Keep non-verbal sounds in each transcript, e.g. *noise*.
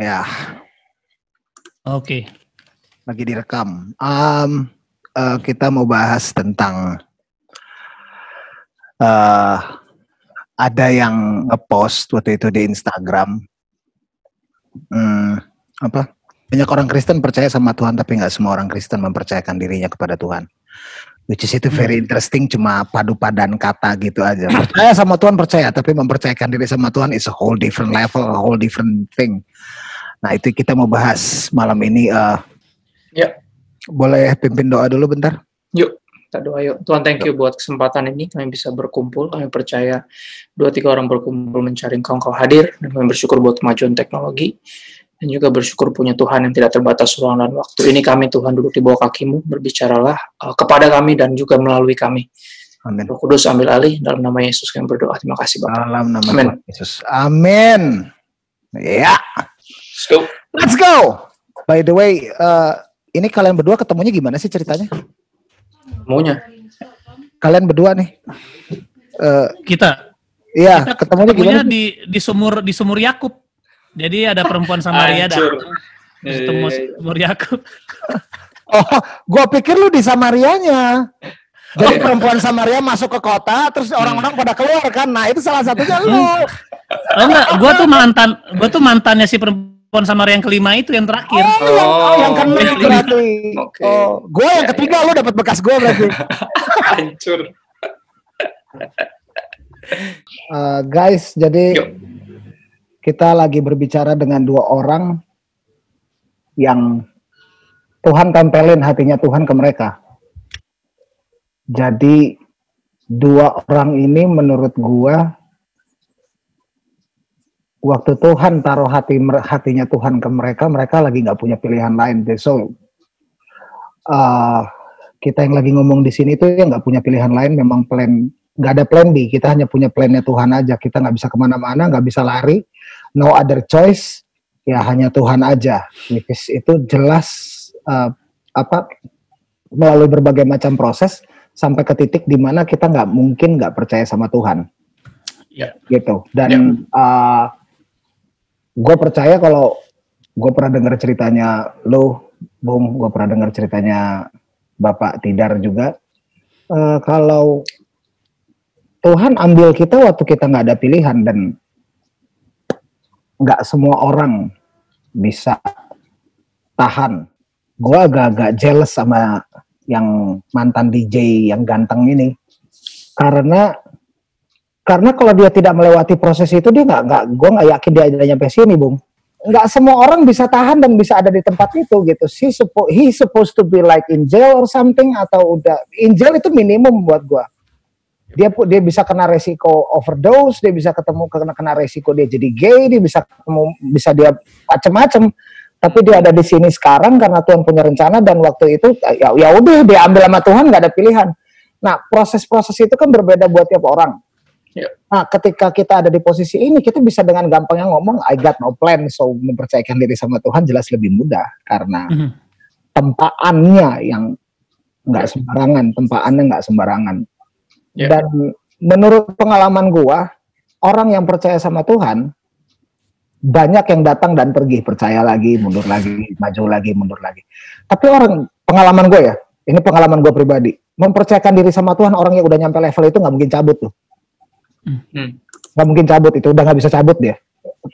Ya, Oke. lagi direkam. Um, eh, kita mau bahas tentang eh ada yang ngepost waktu itu di Instagram. Hmm, apa? Banyak orang Kristen percaya sama Tuhan, tapi nggak semua orang Kristen mempercayakan dirinya kepada Tuhan. Which is itu very interesting, cuma padu padan kata gitu aja. Percaya sama Tuhan percaya, tapi mempercayakan diri sama Tuhan is a whole different level, a whole different thing. Nah itu kita mau bahas malam ini. eh Ya. Boleh pimpin doa dulu bentar? Yuk, kita doa yuk. Tuhan thank you buat kesempatan ini. Kami bisa berkumpul. Kami percaya dua tiga orang berkumpul mencari engkau, engkau hadir. Dan kami bersyukur buat kemajuan teknologi. Dan juga bersyukur punya Tuhan yang tidak terbatas ruang dan waktu. Ini kami Tuhan duduk di bawah kakimu. Berbicaralah uh, kepada kami dan juga melalui kami. Amin. Roh Kudus ambil alih dalam nama Yesus kami berdoa. Terima kasih Bapak. Dalam nama Amin. Yesus. Amin. Ya, Let's go. let's go. By the way, eh, ini kalian berdua ketemunya gimana sih ceritanya? Maunya. Kalian berdua nih. Eh, Kita Iya, kita ketemunya ketemunya gimana? di di sumur di sumur Yakub. Jadi ada perempuan Samaria terus ketemu sumur Yakub. *laughs* Oh, gua pikir lu di Samarianya. Jadi perempuan Samaria masuk ke kota, terus orang-orang pada keluar kan. Nah, itu salah satunya lu. *laughs* Oh enggak, gua tuh mantan gua tuh mantannya si perempuan Samaria yang kelima itu yang terakhir. Oh, yang, Oh, yang oke. berarti. Oke. Oh, gua yang Ya, ketiga, lu dapat bekas gua berarti. *laughs* Hancur. Eh, guys, jadi Yuk. kita lagi berbicara dengan dua orang yang Tuhan tempelin hatinya Tuhan ke mereka. Jadi dua orang ini menurut gua waktu Tuhan taruh hati hatinya Tuhan ke mereka, mereka lagi nggak punya pilihan lain. So uh, kita yang lagi ngomong di sini tuh yang nggak punya pilihan lain, memang plan nggak ada plan B. Kita hanya punya plannya Tuhan aja. Kita nggak bisa ke mana-mana, nggak bisa lari. No other choice. Ya hanya Tuhan aja. Which itu jelas uh, apa melalui berbagai macam proses sampai ke titik di mana kita nggak mungkin nggak percaya sama Tuhan. Ya. Gitu. Dan gue percaya kalau gue pernah dengar ceritanya lo, Bung, gue pernah dengar ceritanya Bapak Tidar juga. Eh, kalau Tuhan ambil kita waktu kita nggak ada pilihan dan nggak semua orang bisa tahan. Gue agak-agak jealous sama yang mantan DJ yang ganteng ini karena karena kalau dia tidak melewati proses itu dia nggak nggak gue nggak yakin dia ada nyampe sini bung. Nggak semua orang bisa tahan dan bisa ada di tempat itu gitu. He, suppo, he supposed to be like in jail or something atau udah in jail itu minimum buat gue dia dia bisa kena resiko overdose dia bisa ketemu kena kena resiko dia jadi gay dia bisa ketemu bisa dia macem-macem. Tapi dia ada di sini sekarang karena Tuhan punya rencana dan waktu itu ya ya udah dia ambil sama Tuhan nggak ada pilihan. Nah proses-proses itu kan berbeda buat tiap orang Ya. Nah, ketika kita ada di posisi ini, kita bisa dengan gampangnya ngomong, I got no plan, so mempercayakan diri sama Tuhan jelas lebih mudah karena Mhm. tempaannya yang nggak sembarangan, tempaannya nggak sembarangan. Ya. Dan menurut pengalaman gua, orang yang percaya sama Tuhan banyak yang datang dan pergi, percaya lagi, mundur lagi, maju lagi, mundur lagi. Tapi orang pengalaman gue ya, ini pengalaman gue pribadi, mempercayakan diri sama Tuhan orang yang udah nyampe level itu nggak mungkin cabut tuh Hmm. mungkin cabut itu udah nggak bisa cabut dia.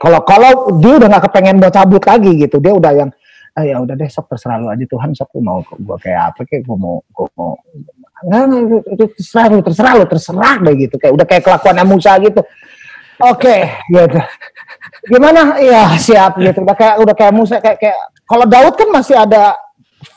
Kalau kalau dia udah nggak kepengen mau cabut lagi gitu dia udah yang ah, ya udah deh sok terserah lu aja Tuhan sok lu mau gua kayak apa kayak gua mau gua mau nggak itu, terserah lu terserah lu terserah deh gitu kayak udah kayak kelakuan Musa gitu. Oke gitu gimana? Ya siap gitu. Udah kayak udah kayak Musa kayak kayak kalau Daud kan masih ada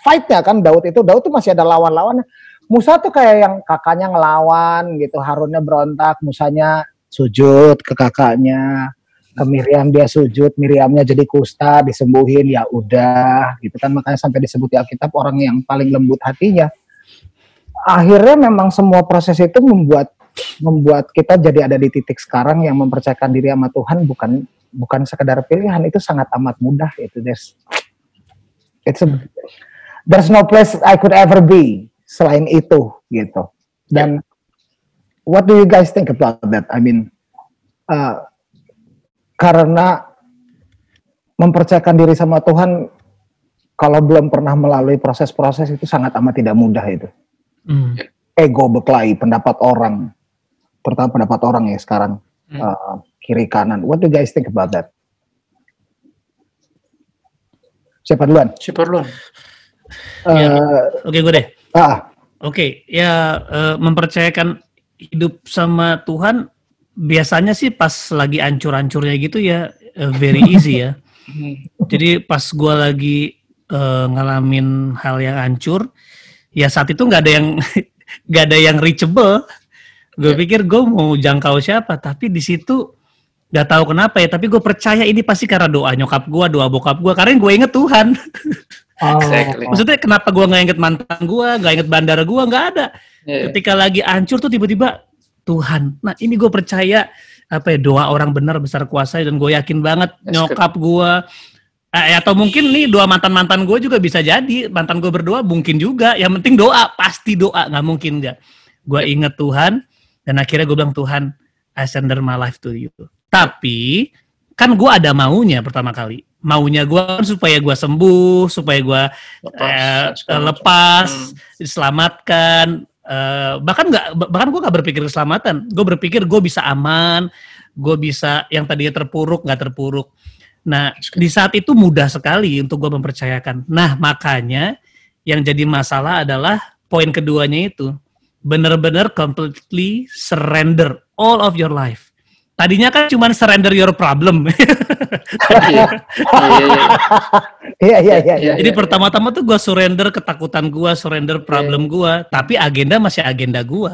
fightnya kan Daud itu Daud tuh masih ada lawan-lawannya Musa tuh kayak yang kakaknya ngelawan gitu Harunnya berontak Musanya sujud ke kakaknya ke Miriam dia sujud Miriamnya jadi kusta disembuhin ya udah gitu kan. Makanya sampai disebut di Alkitab orang yang paling lembut hatinya. Akhirnya memang semua proses itu membuat membuat kita jadi ada di titik sekarang yang mempercayakan diri sama Tuhan bukan bukan sekedar pilihan itu sangat amat mudah itu there's it's a- there's no place I could ever be selain itu gitu dan what do you guys think about that I mean uh, karena mempercayakan diri sama Tuhan kalau belum pernah melalui proses-proses itu sangat amat tidak mudah itu. Hmm. Ego berkelahi, pendapat orang, terutama pendapat orang ya sekarang Hmm. uh, kiri kanan. What do you guys think about that? Siapa duluan? Super loan. Ya. Eh, Oke, gue deh. Ah, Oke, ya eh, mempercayakan hidup sama Tuhan biasanya sih pas lagi ancur-ancurnya gitu ya eh, very *laughs* easy ya. Hmm. Jadi pas gua lagi eh, ngalamin hal yang hancur, ya saat itu nggak ada yang *laughs* nggak ada yang reachable. Gue Ya. pikir gue mau jangkau siapa, tapi di situ nggak tahu kenapa ya. Tapi gue percaya ini pasti karena doa nyokap gua, doa bokap gua. Karena gue inget Tuhan. *laughs* oh, Exactly. Maksudnya kenapa gua nggak inget mantan gua, nggak inget bandara gua, nggak ada. Yeah. Ketika lagi hancur tuh tiba-tiba Tuhan. Nah ini gue percaya apa ya doa orang benar besar kuasa dan gue yakin banget That's nyokap gue eh, atau mungkin nih dua mantan mantan gue juga bisa jadi. Mantan gue berdua mungkin juga. Yang penting doa pasti doa. Nggak mungkin nggak. Gue inget Tuhan dan akhirnya gue bilang Tuhan I surrender my life to you. Tapi kan gue ada maunya pertama kali maunya gue kan supaya gue sembuh supaya gue eh, segala macam. lepas Hmm. diselamatkan. Eh, bahkan nggak bahkan gue nggak berpikir keselamatan. Gue berpikir gue bisa aman gue bisa yang tadinya terpuruk nggak terpuruk. Nah di saat itu mudah sekali untuk gue mempercayakan. Nah makanya yang jadi masalah adalah poin keduanya itu benar-benar completely surrender all of your life tadinya kan cuma surrender your problem Iya. Iya, iya. iya iya iya. Iya, Jadi iya, pertama-tama tuh gue surrender ketakutan gue, surrender problem gue, tapi agenda masih agenda gue.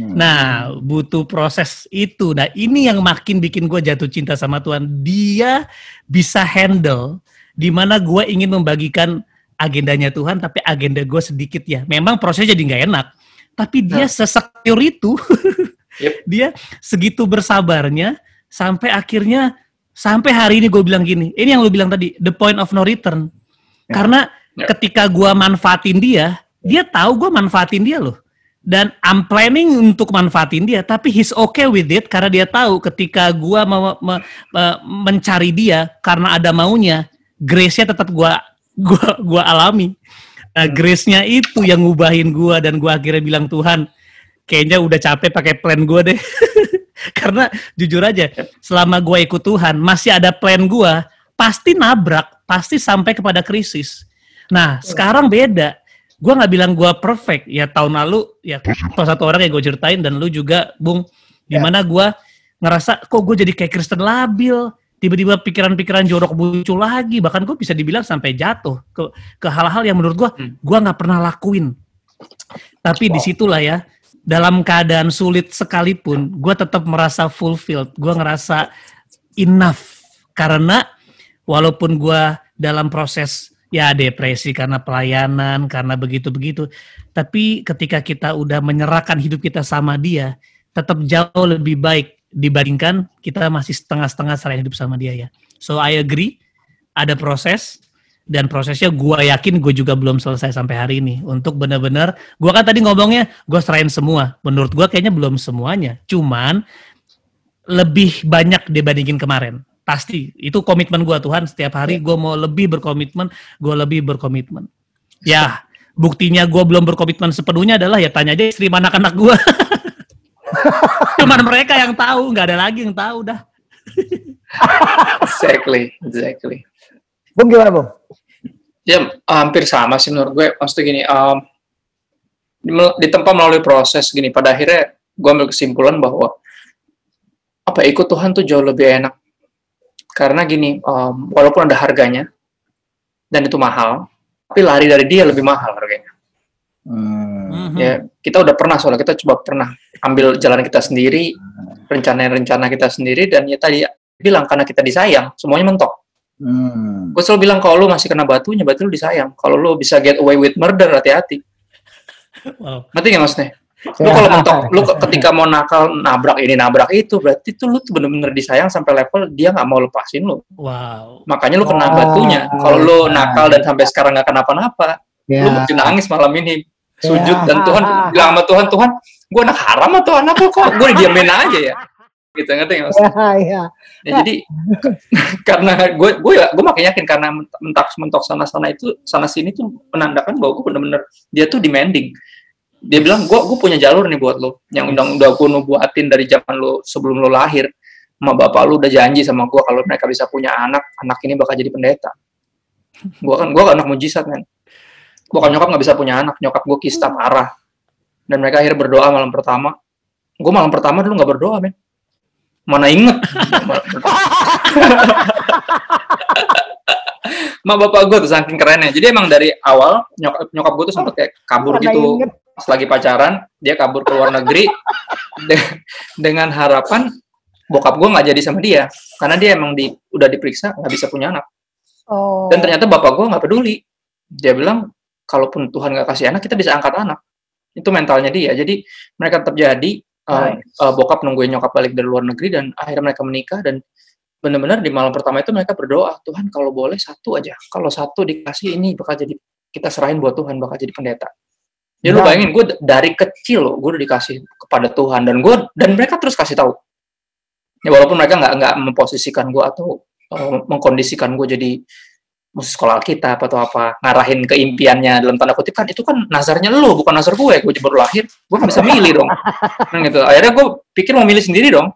Hmm. Nah, butuh proses itu. Nah, ini yang makin bikin gue jatuh cinta sama Tuhan. Dia bisa handle di mana gue ingin membagikan agendanya Tuhan, tapi agenda gue sedikit ya. Memang prosesnya jadi nggak enak, tapi dia Nah. itu. *laughs* Yep. dia segitu bersabarnya sampai akhirnya sampai hari ini gue bilang gini. Ini yang lu bilang tadi, the point of no return. Ya. Karena Ya. ketika gue manfaatin dia, dia tahu gue manfaatin dia loh. Dan I'm planning untuk manfaatin dia, tapi he's okay with it karena dia tahu ketika gua me- me- me- mencari dia karena ada maunya, grace-nya tetap gua gua gua alami. Nah, grace-nya itu yang ngubahin gua dan gua akhirnya bilang Tuhan, kayaknya udah capek pakai plan gua deh. *laughs* karena jujur aja, selama gua ikut Tuhan, masih ada plan gua, pasti nabrak, pasti sampai kepada krisis. Nah, sekarang beda gue nggak bilang gue perfect ya tahun lalu ya salah satu orang yang gue ceritain dan lu juga bung di mana gue ngerasa kok gue jadi kayak Kristen labil tiba-tiba pikiran-pikiran jorok muncul lagi bahkan gue bisa dibilang sampai jatuh ke ke hal-hal yang menurut gue Hmm. gue nggak pernah lakuin tapi Wow. di situlah ya dalam keadaan sulit sekalipun gue tetap merasa fulfilled. Gue ngerasa enough. Karena walaupun gue dalam proses ya depresi karena pelayanan karena begitu-begitu tapi ketika kita udah menyerahkan hidup kita sama dia tetap jauh lebih baik dibandingkan kita masih setengah-setengah selain hidup sama dia ya. So I agree ada proses dan prosesnya gua yakin gue juga belum selesai sampai hari ini. Untuk benar-benar gua kan tadi ngomongnya gue serahin semua. Menurut gua kayaknya belum semuanya. Cuman lebih banyak dibandingin kemarin. Pasti. Itu komitmen gua Tuhan. Setiap hari gua mau lebih berkomitmen gua lebih berkomitmen. Ya buktinya gua belum berkomitmen sepenuhnya adalah ya tanya aja istri mana anak gua. *laughs* Cuman mereka yang tahu nggak ada lagi yang tahu dah. *laughs* Exactly, exactly. Bung gimana Bung? Ya hampir sama sih menurut gue. Maksudnya gini, um, di, di tempat melalui proses gini, pada akhirnya gue ambil kesimpulan bahwa apa ikut Tuhan tuh jauh lebih enak. Karena gini, um, walaupun ada harganya dan itu mahal, tapi lari dari dia lebih mahal harganya. Hmm. Ya kita udah pernah soalnya kita coba pernah ambil jalan kita sendiri, rencana-rencana kita sendiri dan ya tadi bilang karena kita disayang, semuanya mentok. Hmm. Gue selalu bilang kalau lu masih kena batunya, berarti lu disayang. Kalau lu bisa get away with murder, hati-hati. Wow. Ngerti nggak maksudnya? Lu kalau mentok, lu ke- *laughs* ketika mau nakal, nabrak ini, nabrak itu, berarti tuh lu tuh bener-bener disayang sampai level dia nggak mau lepasin lu. wow Makanya lu kena Ah, batunya. Kalau lu iya. nakal dan sampai sekarang nggak kenapa-napa, Ya. lu mesti nangis malam ini. Sujud Ya. dan Tuhan bilang sama Tuhan, Tuhan, gue anak haram atau anak lu kok? Gue didiamin aja ya. Gitu ngerti nggak? Iya, iya. Ya, jadi *laughs* karena gue gue ya gue makin yakin karena mentok mentok sana sana itu sana sini tuh menandakan bahwa gue bener-bener dia tuh demanding. Dia bilang gue gue punya jalur nih buat lo yang udah udah gue nubuatin dari zaman lo sebelum lo lahir. Sama bapak lu udah janji sama gue kalau mereka bisa punya anak, anak ini bakal jadi pendeta. Gue kan gue anak mujizat kan. Bokap nyokap nggak bisa punya anak, nyokap gue kista parah. Dan mereka akhirnya berdoa malam pertama. Gue malam pertama dulu nggak berdoa men. Mana inget. Ma bapak gue tuh saking kerennya. Jadi emang dari awal nyokap, nyokap gue tuh sempet kayak kabur Mana gitu. inget. Pas lagi pacaran, dia kabur ke luar negeri de- dengan harapan bokap gue nggak jadi sama dia. Karena dia emang di, udah diperiksa nggak bisa punya anak. Oh. Dan ternyata bapak gue nggak peduli. Dia bilang, kalaupun Tuhan nggak kasih anak, kita bisa angkat anak. Itu mentalnya dia. Jadi mereka tetap jadi, uh, Nice. uh, bokap nungguin nyokap balik dari luar negeri, dan akhirnya mereka menikah, dan benar-benar di malam pertama itu mereka berdoa, Tuhan kalau boleh satu aja. Kalau satu dikasih ini bakal jadi, kita serahin buat Tuhan, bakal jadi pendeta. Ya lu Nah. bayangin, gue dari kecil loh, gue udah dikasih kepada Tuhan, dan gue dan mereka terus kasih tahu. Ya walaupun mereka nggak nggak memposisikan gue atau uh, mengkondisikan gue jadi musik sekolah kita atau apa ngarahin ke impiannya dalam tanda kutip kan itu kan nazarnya lo bukan nazar gue. Gue baru lahir gue nggak bisa milih dong. *laughs* Kan gitu. Akhirnya gue pikir mau milih sendiri dong.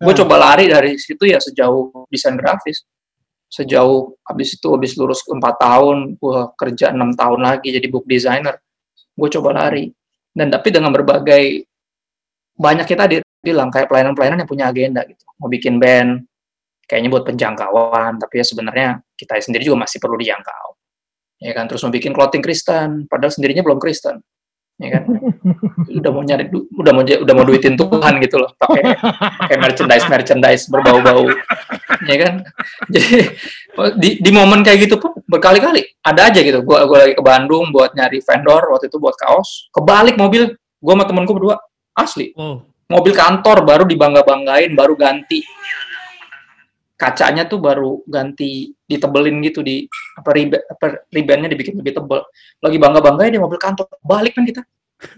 Gue Hmm. coba lari dari situ ya sejauh desain grafis. Sejauh habis itu habis lurus empat tahun gue kerja enam tahun lagi jadi book designer. Gue coba lari. Dan tapi dengan berbagai banyak kita di- bilang kayak pelayanan-pelayanan yang punya agenda gitu. Mau bikin band kayaknya buat penjangkauan tapi ya sebenarnya kita sendiri juga masih perlu dijangkau. Ya kan terus mau bikin clothing Kristen padahal sendirinya belum Kristen. Ya kan? *laughs* Udah mau nyari udah mau udah mau duitin Tuhan gitu loh pakai pakai merchandise merchandise berbau-bau. Ya kan? Jadi di, di momen kayak gitu pun berkali-kali ada aja gitu. Gua gua lagi ke Bandung buat nyari vendor waktu itu buat kaos kebalik mobil gua sama temenku berdua asli. Wow. mobil kantor baru dibangga-banggain baru ganti kacanya tuh baru ganti ditebelin gitu di apa ribe apa ribennya dibikin lebih tebel. Lagi bangga banggain di mobil kantor balik kan kita.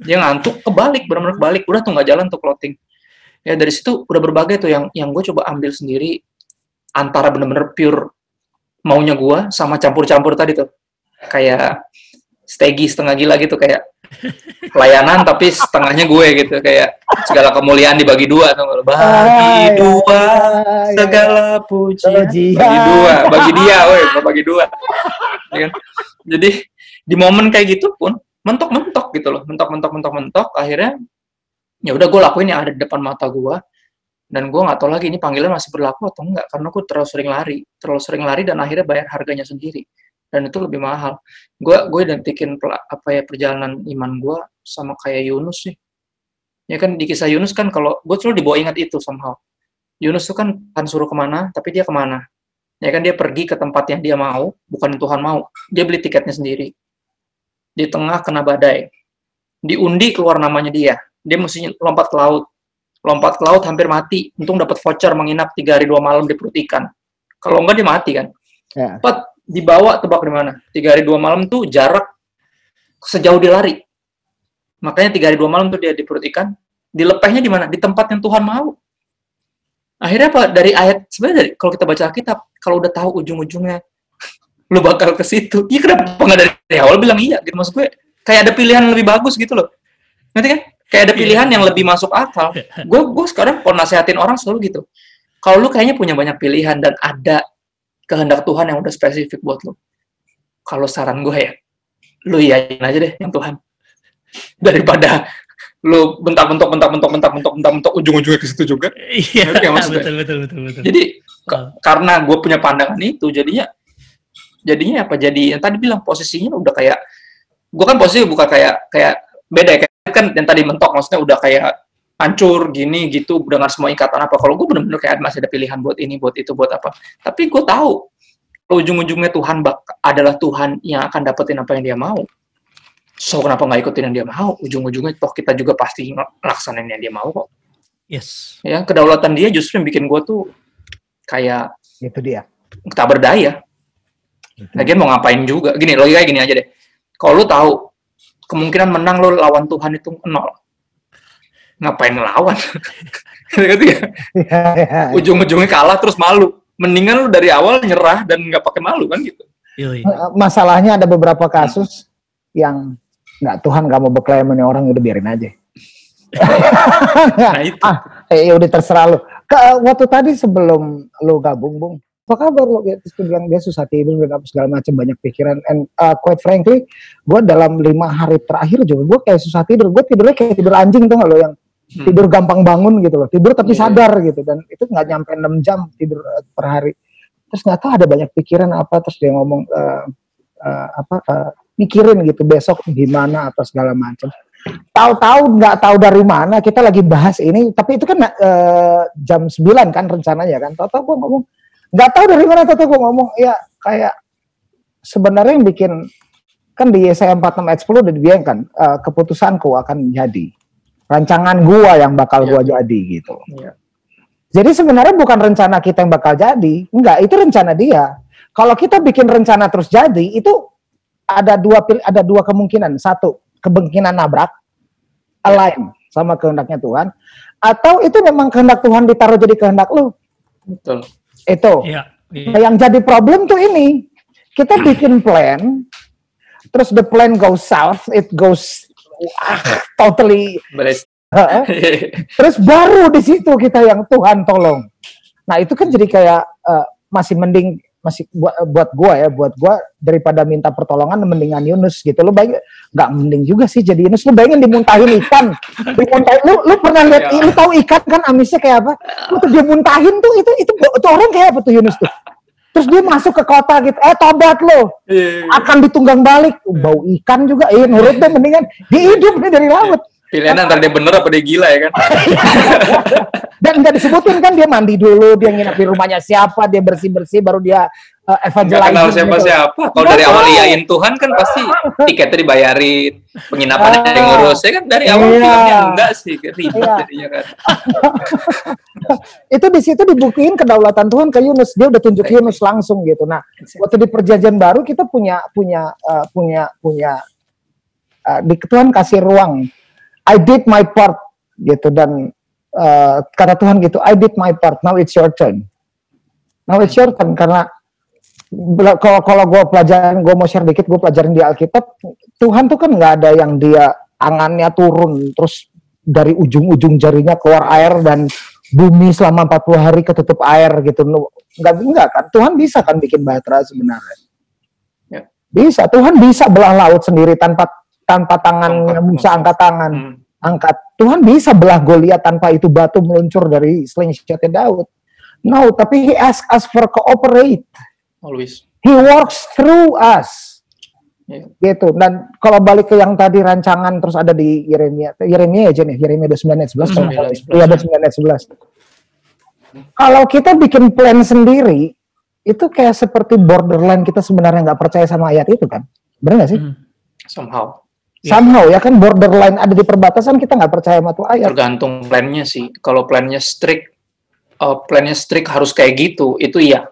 Dia ngantuk kebalik benar-benar kebalik. Udah tuh nggak jalan tuh clothing. Ya dari situ udah berbagai tuh. Yang yang gue coba ambil sendiri antara bener-bener pure maunya gue sama campur-campur tadi tuh. Kayak stegi setengah gila gitu kayak pelayanan tapi setengahnya gue gitu kayak segala kemuliaan dibagi dua tuh Ah, bagi iya, dua iya, iya. segala Pujian. bagi dua bagi dia woi bagi dua Ya kan? jadi di momen kayak gitu pun mentok-mentok gitu loh mentok-mentok mentok-mentok akhirnya ya udah gue lakuin yang ada di depan mata gue dan gue nggak tahu lagi ini panggilan masih berlaku atau enggak karena gue terlalu sering lari terlalu sering lari dan akhirnya bayar harganya sendiri dan itu lebih mahal. Gue gue identikin apa ya perjalanan iman gue sama kayak Yunus sih. Ya kan di kisah Yunus kan kalau gue selalu dibawa ingat itu somehow. Yunus tuh kan kan suruh ke mana tapi dia ke mana? Ya kan dia pergi ke tempat yang dia mau bukan yang Tuhan mau. Dia beli tiketnya sendiri. Di tengah kena badai. Diundi keluar namanya dia. Dia mesti lompat ke laut. Lompat ke laut hampir mati. Untung dapat voucher menginap tiga hari dua malam di perut ikan. Kalau enggak dia mati kan. Ya. Pat, dibawa tebak di mana? Tiga hari dua malam tuh jarak sejauh dia lari. Makanya tiga hari dua malam tuh dia di perut ikan dilepehnya di mana? Di tempat yang Tuhan mau. Akhirnya apa? Dari ayat sebenarnya dari kalau kita baca Alkitab kalau udah tahu ujung-ujungnya *laughs* lu bakal ke situ. Iya kenapa nggak dari awal bilang iya gitu. Maksud gue kayak ada pilihan lebih bagus gitu loh. Nanti kan? Kayak ada pilihan yang lebih masuk akal. *laughs* Gue gue sekarang kalau nasehatin orang selalu gitu. Kalau lu kayaknya punya banyak pilihan dan ada kehendak Tuhan yang udah spesifik buat lu. Kalau saran gue ya lu iyain aja deh yang Tuhan. Daripada lu bentak-bentak bentak-bentak bentak-bentak bentak-bentak ujung-ujungnya ke situ juga. Iya, betul betul betul betul. jadi Oh. karena gue punya pandangan itu jadinya jadinya apa? Jadi yang tadi bilang posisinya udah kayak gue kan posisi bukan kayak kayak beda ya, kayak kan yang tadi mentok maksudnya udah kayak hancur gini gitu dengan semua ikatan apa kalau gue bener-bener kayak masih ada pilihan buat ini buat itu buat apa tapi gue tahu ujung-ujungnya Tuhan bak- adalah Tuhan yang akan dapetin apa yang dia mau so kenapa nggak ikutin yang dia mau ujung-ujungnya toh kita juga pasti ngelaksanain yang dia mau kok Yes. ya kedaulatan dia justru yang bikin gue tuh kayak Itu dia. tak berdaya. Lagian mau ngapain juga? Gini, logika gini aja deh. Kalau lu tahu kemungkinan menang lu lawan Tuhan itu nol. Ngapain ngelawan? Gitu ya. Iya, iya. Ujung-ujungnya kalah terus malu. Mendingan lu dari awal nyerah dan nggak pakai malu kan gitu. Yoi. Eh, Masalahnya ada beberapa kasus yang nggak Tuhan nggak mau berklaim ini orang udah biarin aja. Nah *laughs* itu. ah, eh, ya udah terserah lu. Ke, waktu tadi sebelum lu gabung, Bung, apa kabar lu? Ya, terus dia bilang dia susah tidur dan apa segala macam banyak pikiran. And uh, quite frankly, gue dalam lima hari terakhir juga gue kayak susah tidur. Gue tidurnya kayak tidur anjing tuh lo yang Hmm. tidur gampang bangun gitu loh. Tidur tapi Iya. sadar gitu dan itu nggak nyampe 6 jam tidur uh, per hari. Terus nggak tahu ada banyak pikiran apa terus dia ngomong uh, uh, apa uh, mikirin gitu besok gimana atau segala macam. Tahu-tahu nggak tahu dari mana kita lagi bahas ini tapi itu kan uh, jam 9 kan rencananya kan. Tahu-tahu gue ngomong nggak tahu dari mana tahu-tahu gue ngomong ya kayak sebenarnya yang bikin kan di Yesaya 46 ayat 10 udah dibilangkan uh, keputusanku akan jadi rancangan gua yang bakal Iya. gua jadi gitu. Iya. Jadi sebenarnya bukan rencana kita yang bakal jadi, enggak, itu rencana dia. Kalau kita bikin rencana terus jadi, itu ada dua pil- ada dua kemungkinan. Satu, kemungkinan nabrak, align sama kehendaknya Tuhan, atau itu memang kehendak Tuhan ditaruh jadi kehendak lu. Betul. Itu. Iya. iya. Nah, yang jadi problem tuh ini, kita bikin plan, terus the plan goes south, it goes ah, totally. *laughs* Terus baru di situ kita yang Tuhan tolong. Nah itu kan jadi kayak eh, masih mending masih buat buat gua ya buat gua daripada minta pertolongan mendingan Yunus gitu. Lo baik nggak mending juga sih jadi Yunus. Lu bayangin dimuntahin ikan. Dimuntahin lu lu pernah lihat Ya. lu tahu ikan kan amisnya kayak apa? Lu tuh dia muntahin tuh itu itu itu orang kayak apa tuh Yunus tuh terus dia masuk ke kota gitu. Eh tobat lo. Iya. akan ditunggang balik. Bau ikan juga. Eh nurut deh mendingan dia hidup nih dari laut. Pilihan antara dia bener apa dia gila ya kan? *laughs* dan nggak disebutin kan dia mandi dulu dia nginep di rumahnya siapa dia bersih bersih baru dia uh, Gak evangelizing kenal gitu. siapa-siapa. Kalau Nggak dari awal iyain Tuhan kan pasti tiketnya dibayarin, penginapannya Ah. yang ngurus. Ya kan dari awal Iya. filmnya enggak sih, ribet Iya. jadinya kan. *laughs* itu di situ dibukuin kedaulatan Tuhan ke Yunus dia udah tunjuk. Yunus langsung gitu nah waktu di perjanjian baru kita punya punya uh, punya punya uh, di Tuhan kasih ruang I did my part gitu dan uh, kata Tuhan gitu I did my part now it's your turn now it's your turn karena kalau kalau gue pelajaran gue mau share dikit gue pelajarin di Alkitab Tuhan tuh kan nggak ada yang dia tangannya turun terus dari ujung-ujung jarinya keluar air dan bumi selama 40 hari ketutup air gitu. Nggak enggak kan? Tuhan bisa kan bikin bahtera sebenarnya? Ya. bisa. Tuhan bisa belah laut sendiri tanpa tanpa tangan. Musa angkat tangan. Hmm. angkat. Tuhan bisa belah Goliat tanpa itu batu meluncur dari slingshotnya Daud. No tapi he ask us for cooperate Always. he works through us Iya. gitu dan kalau balik ke yang tadi rancangan terus ada di Yeremia Yeremia aja nih Yeremia 29 ayat 11 kalau nggak salah. 29 iya 29 ayat 11 kalau kita bikin plan sendiri itu kayak seperti borderline kita sebenarnya nggak percaya sama ayat itu kan benar nggak sih Hmm. Somehow. Iya. somehow ya kan borderline ada di perbatasan kita nggak percaya sama tuh ayat Tergantung plannya sih. Kalau plannya strict, eh, plannya strict harus kayak gitu, itu iya.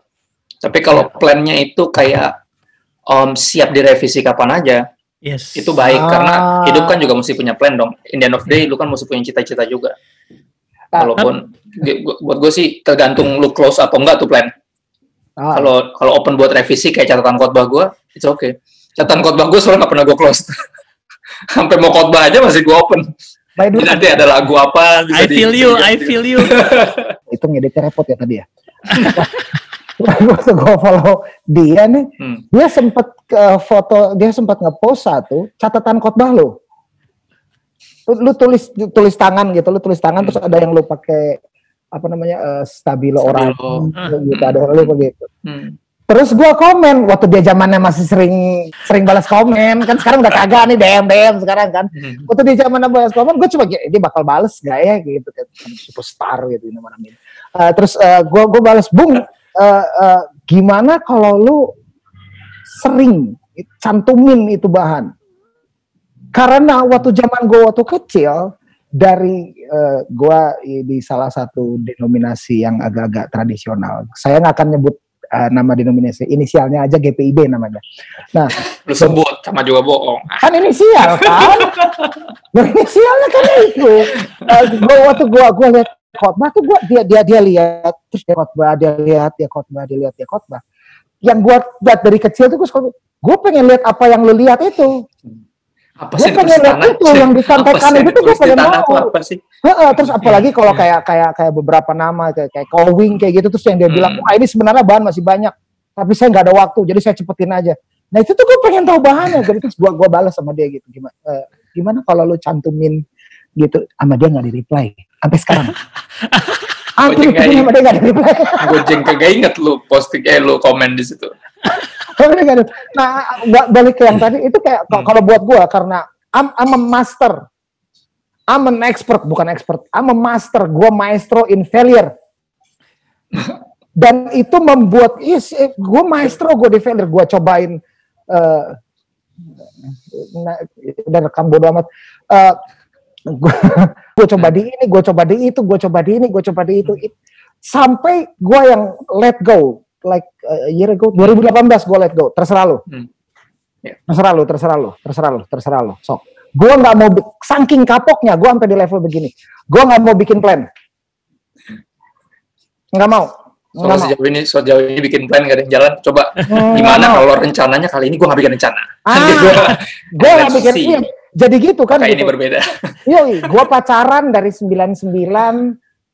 Tapi kalau plannya itu kayak em, siap direvisi kapan aja, Yes. itu baik Ah. karena hidup kan juga mesti punya plan dong. In the end of day, lu kan mesti punya cita-cita juga. Ah, Walaupun gu- gu- buat gue sih tergantung lu close atau enggak tuh plan. Ah, Kalau kalau open buat revisi kayak catatan khotbah gue, it's okay. Catatan khotbah gue soalnya nggak pernah gue close. *laughs* Sampai mau khotbah aja masih gue open. by the Jadi way, nanti ada lagu apa I feel di- you, di- I feel you. *laughs* itu ngeditnya repot ya tadi ya *laughs* waktu gue follow dia nih. Hmm. dia sempat ke foto dia sempat ngepost satu catatan khotbah lo lu, lu tulis tulis tangan gitu lu tulis tangan terus ada yang lu pakai apa namanya eh, stabilo orang. Stabilo. gitu ada lu begitu. Hmm. terus gua komen waktu dia zamannya masih sering sering balas komen. Kan sekarang udah kagak nih DM DM sekarang kan. Hmm. waktu dia zamannya balas komen gue cuma "Ya, dia bakal bales gak ya? Gitu kan. Superstar gitu ini mana ini Eh, terus eh, gua gue balas bung eh, eh, gimana kalau lu sering cantumin itu bahan karena waktu zaman gue waktu kecil dari eh, gua i- di salah satu denominasi yang agak-agak tradisional saya nggak akan nyebut uh, nama denominasi inisialnya aja GPIB namanya. Nah, lu sebut sama juga bohong. Kan inisial kan? *laughs* inisialnya kan itu. Uh, gua waktu gua gua lihat khotbah tuh gua dia dia dia lihat terus dia khotbah dia lihat dia khotbah dia lihat dia khotbah. Yang gua lihat dari kecil tuh gua gua pengen lihat apa yang lu lihat itu. Apa sih pengen lihat itu yang disampaikan itu tuh gue pengen tahu. apa sih? Heeh, terus apalagi kalau kayak kayak kayak beberapa nama kayak kayak Kowing kayak gitu terus yang dia hmm. bilang wah ini sebenarnya bahan masih banyak tapi saya nggak ada waktu jadi saya cepetin aja. Nah itu tuh gue pengen tahu bahannya jadi terus gue gue balas sama dia gitu gimana uh, gimana kalau lu cantumin gitu? Sama dia nggak di reply sampai sekarang. *laughs* Aku sama dia nggak di reply kagak inget lu posting eh lu komen di situ. Nah balik ke yang tadi itu kayak hmm. kalau buat gue karena I'm, I'm a master. I'm an expert bukan expert. I'm a master. Gue maestro in failure. Dan itu membuat is eh, gue maestro gue di failure. Gue cobain uh, nah, udah rekam bodo amat. Uh, gue *laughs* coba di ini gue coba di itu gue coba di ini gue coba di itu it, sampai gue yang let go like uh, a year ago 2018 gue let go terserah lo hmm. yeah. terserah lo terserah lo terserah lo terserah lo sok gue nggak mau saking kapoknya gue sampai di level begini gue nggak mau bikin plan nggak mau Soalnya sejauh ini sejauh ini bikin plan gak ada yang jalan. Coba hmm, gimana kalau rencananya kali ini gue nggak bikin rencana. Ah, *laughs* gue nggak *laughs* bikin. Iya, jadi gitu kan. Kayak gitu. ini berbeda. Iya, gue pacaran dari 99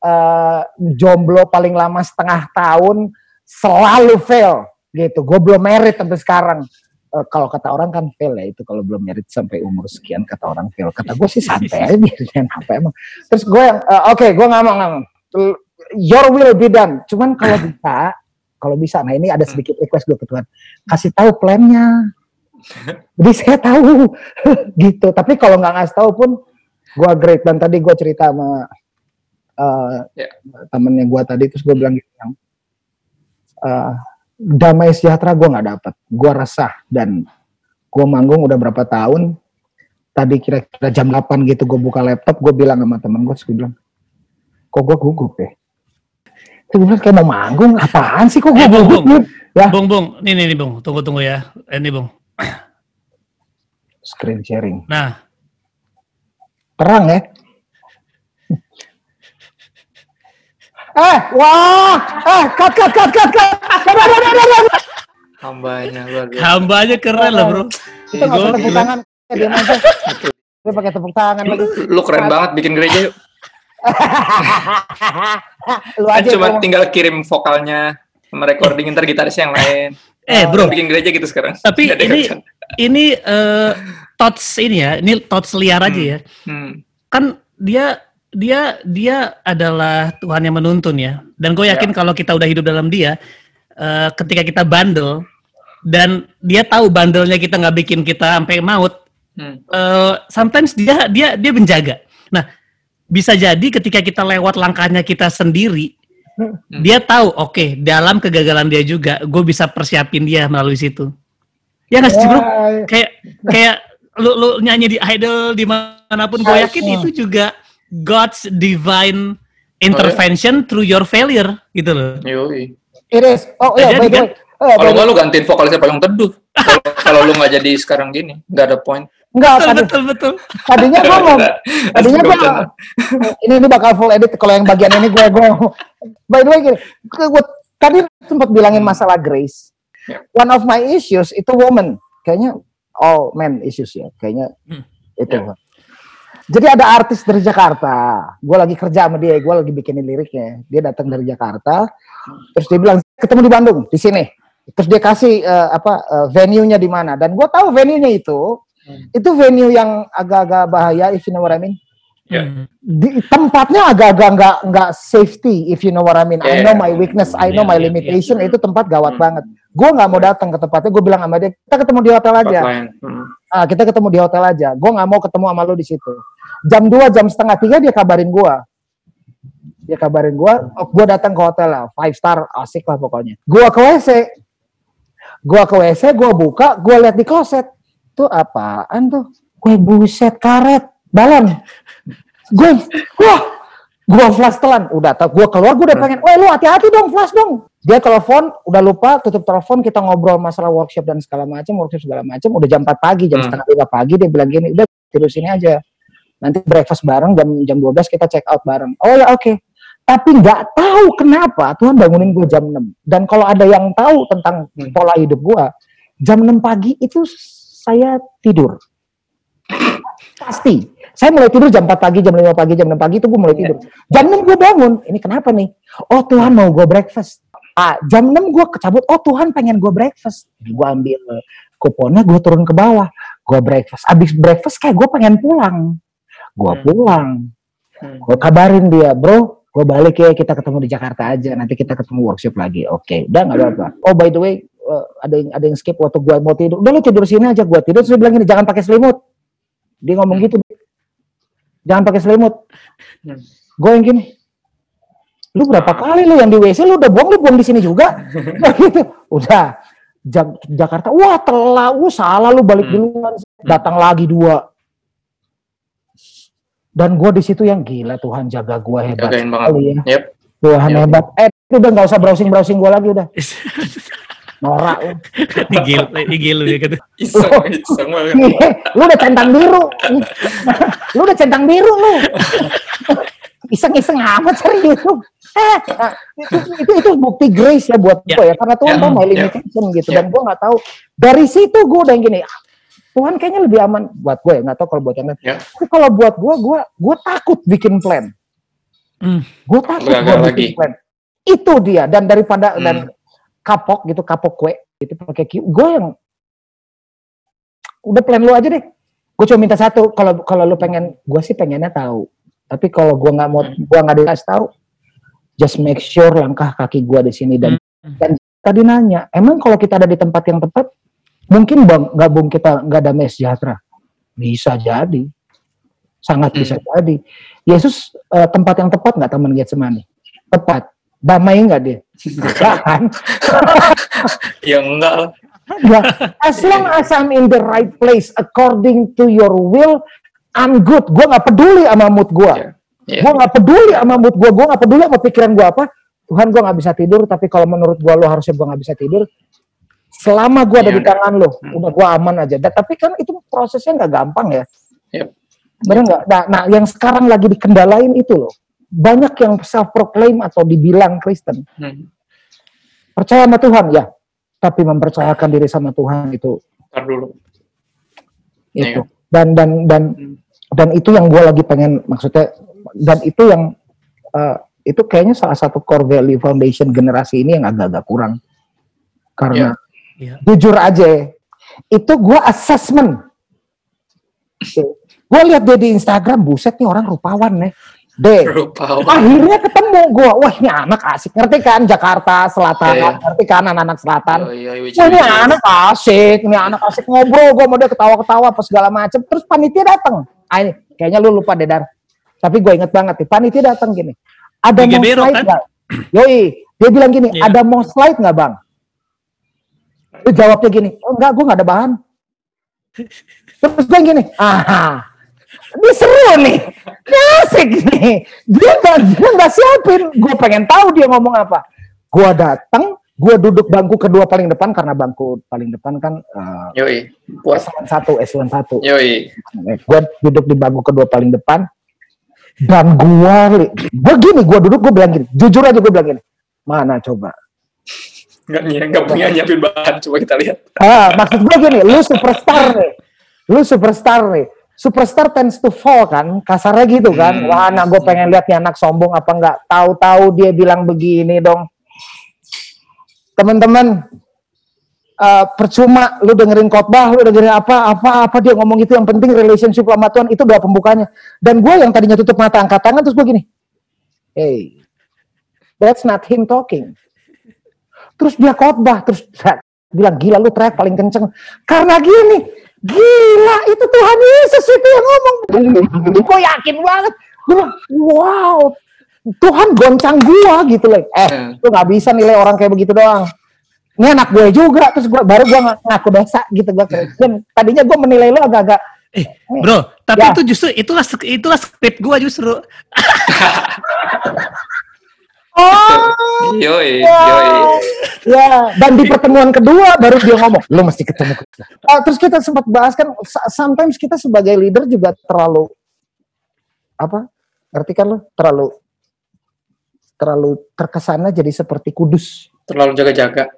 uh, jomblo paling lama setengah tahun selalu fail gitu. Gue belum merit sampai sekarang. Uh, kalau kata orang kan fail ya itu kalau belum merit sampai umur sekian kata orang fail. Kata gue sih santai aja biarin apa emang. Terus gue yang uh, oke okay, gue nggak mau nggak mau. Your will be done. Cuman kalau bisa, kalau bisa, nah ini ada sedikit request gue ke Tuhan. Kasih tahu plannya. Jadi saya tahu *laughs* gitu. Tapi kalau nggak ngasih tahu pun gue great. Dan tadi gue cerita sama uh, yeah. temennya gue tadi terus gue bilang gitu yang uh, damai sejahtera gue nggak dapet. Gue resah dan gue manggung udah berapa tahun. Tadi kira-kira jam 8 gitu gue buka laptop gue bilang sama temen gue gue bilang kok gue gugup ya? Terus gue bilang kayak mau manggung? Apaan sih kok gue eh, gugup bung, ya. Bung bung. Ini nih bung. Tunggu tunggu ya. Ini bung screen sharing nah terang ya Eh, wah, eh, cut, cut, cut, cut, cut. Hambanya luar biasa. Hambanya keren lah bro. Kita nggak usah tepuk tangan. Dia aja. Dia pakai tepuk tangan lagi. Lu keren banget bikin gereja yuk. lu aja cuma tinggal kirim vokalnya sama recording ntar gitarisnya yang lain. Eh bro, bikin gereja gitu sekarang. Tapi ini ini uh, thoughts ini ya, ini thoughts liar aja hmm. ya. Hmm. Kan dia dia dia adalah Tuhan yang menuntun ya. Dan gue yakin ya. kalau kita udah hidup dalam dia, uh, ketika kita bandel dan dia tahu bandelnya kita nggak bikin kita sampai maut, hmm. uh, sometimes dia dia dia menjaga. Nah, bisa jadi ketika kita lewat langkahnya kita sendiri, hmm. dia tahu, oke, okay, dalam kegagalan dia juga, gue bisa persiapin dia melalui situ. Ya nggak sih bro? Ya. Kayak kayak lu, lu nyanyi di idol di mana pun, gue yakin itu juga God's divine intervention oh, ya? through your failure gitu loh. Yoi. It is. Oh iya, by the way. Oh, kalau nggak lu gantiin vokalisnya paling teduh. kalau lu nggak jadi sekarang gini, nggak ada point. Enggak, betul, tadi, betul, betul. Tadinya gue mau, *laughs* tadinya gue, ini ini bakal full edit kalau yang bagian ini gue gue. By the way, gini, gue tadi sempat bilangin masalah Grace. Yeah. One of my issues itu woman, kayaknya all men issues ya, kayaknya hmm. itu. Yeah. Jadi ada artis dari Jakarta, gue lagi kerja sama dia, gue lagi bikinin liriknya. Dia datang dari Jakarta, terus dia bilang ketemu di Bandung, di sini. Terus dia kasih uh, apa uh, venue-nya di mana. Dan gue tahu venue-nya itu, hmm. itu venue yang agak-agak bahaya, if you know what I mean. Yeah. Di, tempatnya agak-agak nggak nggak safety, if you know what I mean. Yeah. I know my weakness, I know yeah, my limitation. Yeah, yeah. Itu tempat gawat hmm. banget. Gue nggak mau datang ke tempatnya. Gue bilang sama dia, kita ketemu di hotel aja. Hmm. Ah, kita ketemu di hotel aja. Gue nggak mau ketemu sama lo di situ jam 2 jam setengah tiga dia kabarin gua dia kabarin gua oh, gua datang ke hotel lah five star asik lah pokoknya gua ke WC gua ke WC gua buka gua lihat di kloset tuh apaan tuh? Gue buset karet. Balon gue wah gue flash telan. Udah tau gue keluar gue udah pengen wah lu hati-hati dong flash dong. Dia telepon udah lupa tutup telepon kita ngobrol masalah workshop dan segala macam workshop segala macam udah jam 4 pagi jam Hmm. setengah lima pagi dia bilang gini udah tidur sini aja. Nanti breakfast bareng jam jam 12 kita check out bareng. Oh ya oke. Tapi nggak tahu kenapa Tuhan bangunin gue jam 6 dan kalau ada yang tahu tentang pola hidup gue jam 6 pagi itu saya tidur. Pasti. Saya mulai tidur jam 4 pagi jam 5 pagi jam 6 pagi itu gue mulai tidur. Jam 6 gue bangun. Ini kenapa nih? Oh Tuhan mau gue breakfast. Ah, jam 6 gue kecabut. Oh Tuhan pengen gue breakfast. Gue ambil kuponnya gue turun ke bawah. Gue breakfast. Abis breakfast kayak gue pengen pulang. Gue Hmm. pulang. Hmm. gue kabarin dia bro gue balik ya kita ketemu di Jakarta aja. Nanti kita ketemu workshop lagi. Oke udah nggak apa-apa. Oh by the way eh, ada yang ada yang skip waktu gue mau tidur. Udah lu tidur sini aja gue tidur. Terus dia bilang gini jangan pakai selimut. Dia ngomong gitu. Jangan pakai selimut. Gue yang gini lu berapa kali lu yang di WC lu udah buang lu buang di sini juga. *laughs* Nah, gitu. Udah Jak- Jakarta. Wah telah uh salah lu balik Hmm. duluan. Datang lagi dua. Dan gue di situ yang gila Tuhan jaga gue hebat Jagain banget. ya. Yep. Tuhan Yep. hebat. Eh udah nggak usah browsing browsing gue lagi udah *laughs* norak lu Igil, igil ya gitu. Iseng, iseng banget. Iya, lu udah centang biru lu udah centang biru lu iseng-iseng amat serius lu eh, itu, itu, itu bukti grace ya buat Ya. gue ya karena Tuhan Ya. tahu my Ya. limitation gitu Ya. dan gue nggak tahu dari situ gue udah yang gini "Ah, Tuhan kayaknya lebih aman buat gue ya nggak tahu kalau buat yang lain tapi kalau buat gue gue gue takut bikin plan Hmm. gue takut Gagal gue lagi. bikin plan itu dia dan daripada Hmm. dan kapok gitu kapok kue gitu pakai Q gue yang udah plan lu aja deh. Gue cuma minta satu kalau kalau lu pengen gue sih pengennya tahu. Tapi kalau gue nggak mau Hmm. gue nggak dikasih tahu just make sure langkah kaki gue di sini dan Hmm. dan tadi nanya emang kalau kita ada di tempat yang tepat mungkin bang nggak bung kita nggak damai sejahtera? Bisa jadi. Sangat Hmm. bisa jadi. Yesus eh, tempat yang tepat nggak teman Getsemani? Tepat damai nggak dia Nggak kan *laughs* Ya enggak lah. Ya, as long as I'm in the right place according to your will, I'm good. Gue nggak peduli sama mood gue. Ya. Ya. Gue nggak peduli sama mood gue. Gue nggak peduli sama pikiran gue apa. Tuhan gue nggak bisa tidur, tapi kalau menurut gue lo harusnya gue nggak bisa tidur. Selama gue ada Ya di tangan lo, Hmm. udah gue aman aja. Dan, tapi kan itu prosesnya nggak gampang ya. Yep. Bener nggak? Nah, nah, yang sekarang lagi dikendalain itu loh. Banyak yang self proclaim atau dibilang Kristen Hmm. percaya sama Tuhan ya, tapi mempercayakan diri sama Tuhan itu Ntar dulu. itu Iya. dan dan dan Hmm. dan itu yang gue lagi pengen maksudnya dan itu yang eh, itu kayaknya salah satu core value foundation generasi ini yang agak-agak kurang karena Iya. jujur aja itu gue assessment gue lihat dia di Instagram buset nih orang rupawan nih Rupa. akhirnya ketemu gue wah ini anak asik ngerti kan Jakarta Selatan Iya. ngerti kan anak-anak Selatan Oh, iya, iya, Wah ini anak asik, ini anak asik ngobrol, gue mau dia ketawa-ketawa apa segala macem. Terus panitia datang. Ah ini, kayaknya lu lupa deh Dar. Tapi gue inget banget nih, panitia datang gini. Ada mau Bero, slide kan? nggak? Yoi, dia bilang gini, Iya. ada mau slide nggak bang? Lu jawabnya gini, oh enggak, gue nggak ada bahan. Terus gue gini, ah, ini seru nih, ini asik nih. Dia nggak dia nggak siapin, gue pengen tahu dia ngomong apa. Gue datang, gue duduk bangku kedua paling depan karena bangku paling depan kan uh, Yoi. Puas. S1 S1 satu. Yoi. Gue duduk di bangku kedua paling depan dan gue gue gini, gue duduk gue bilang gini, jujur aja gue bilang gini, mana coba? Nggak, nggak punya nyiapin bahan. Coba kita lihat. Ah, maksud gue gini, lu superstar nih. Lu superstar nih. Superstar tends to fall kan, kasarnya gitu kan. Hmm. Wah, nah gue pengen lihat nih anak sombong apa enggak. Tahu-tahu dia bilang begini dong. Teman-teman, eh, percuma lu dengerin khotbah, lu dengerin apa, apa, apa dia ngomong itu yang penting relationship sama Tuhan itu doa pembukanya. Dan gue yang tadinya tutup mata angkat tangan terus gue gini, hey, that's not him talking. Terus dia khotbah, terus bilang gila lu teriak paling kenceng. Karena gini, gila itu Tuhan Yesus itu yang ngomong. Gue yakin banget. Gue bilang, wow, Tuhan goncang gua gitu loh. Eh, Hmm. lu nggak bisa nilai orang kayak begitu doang. Ini anak gue juga, terus gua baru gua ng- ngaku dosa gitu gua. Dan tadinya gua menilai lu agak-agak Eh, bro, tapi Ya. itu justru itulah itulah skrip gua justru. *laughs* Oh, Yoi, ya. yoi. ya. Dan di pertemuan kedua baru dia ngomong, lo mesti ketemu. Ah, terus kita sempat bahas kan, sometimes kita sebagai leader juga terlalu apa? Ngerti kan lo? Terlalu terlalu terkesannya jadi seperti kudus. Terlalu jaga-jaga.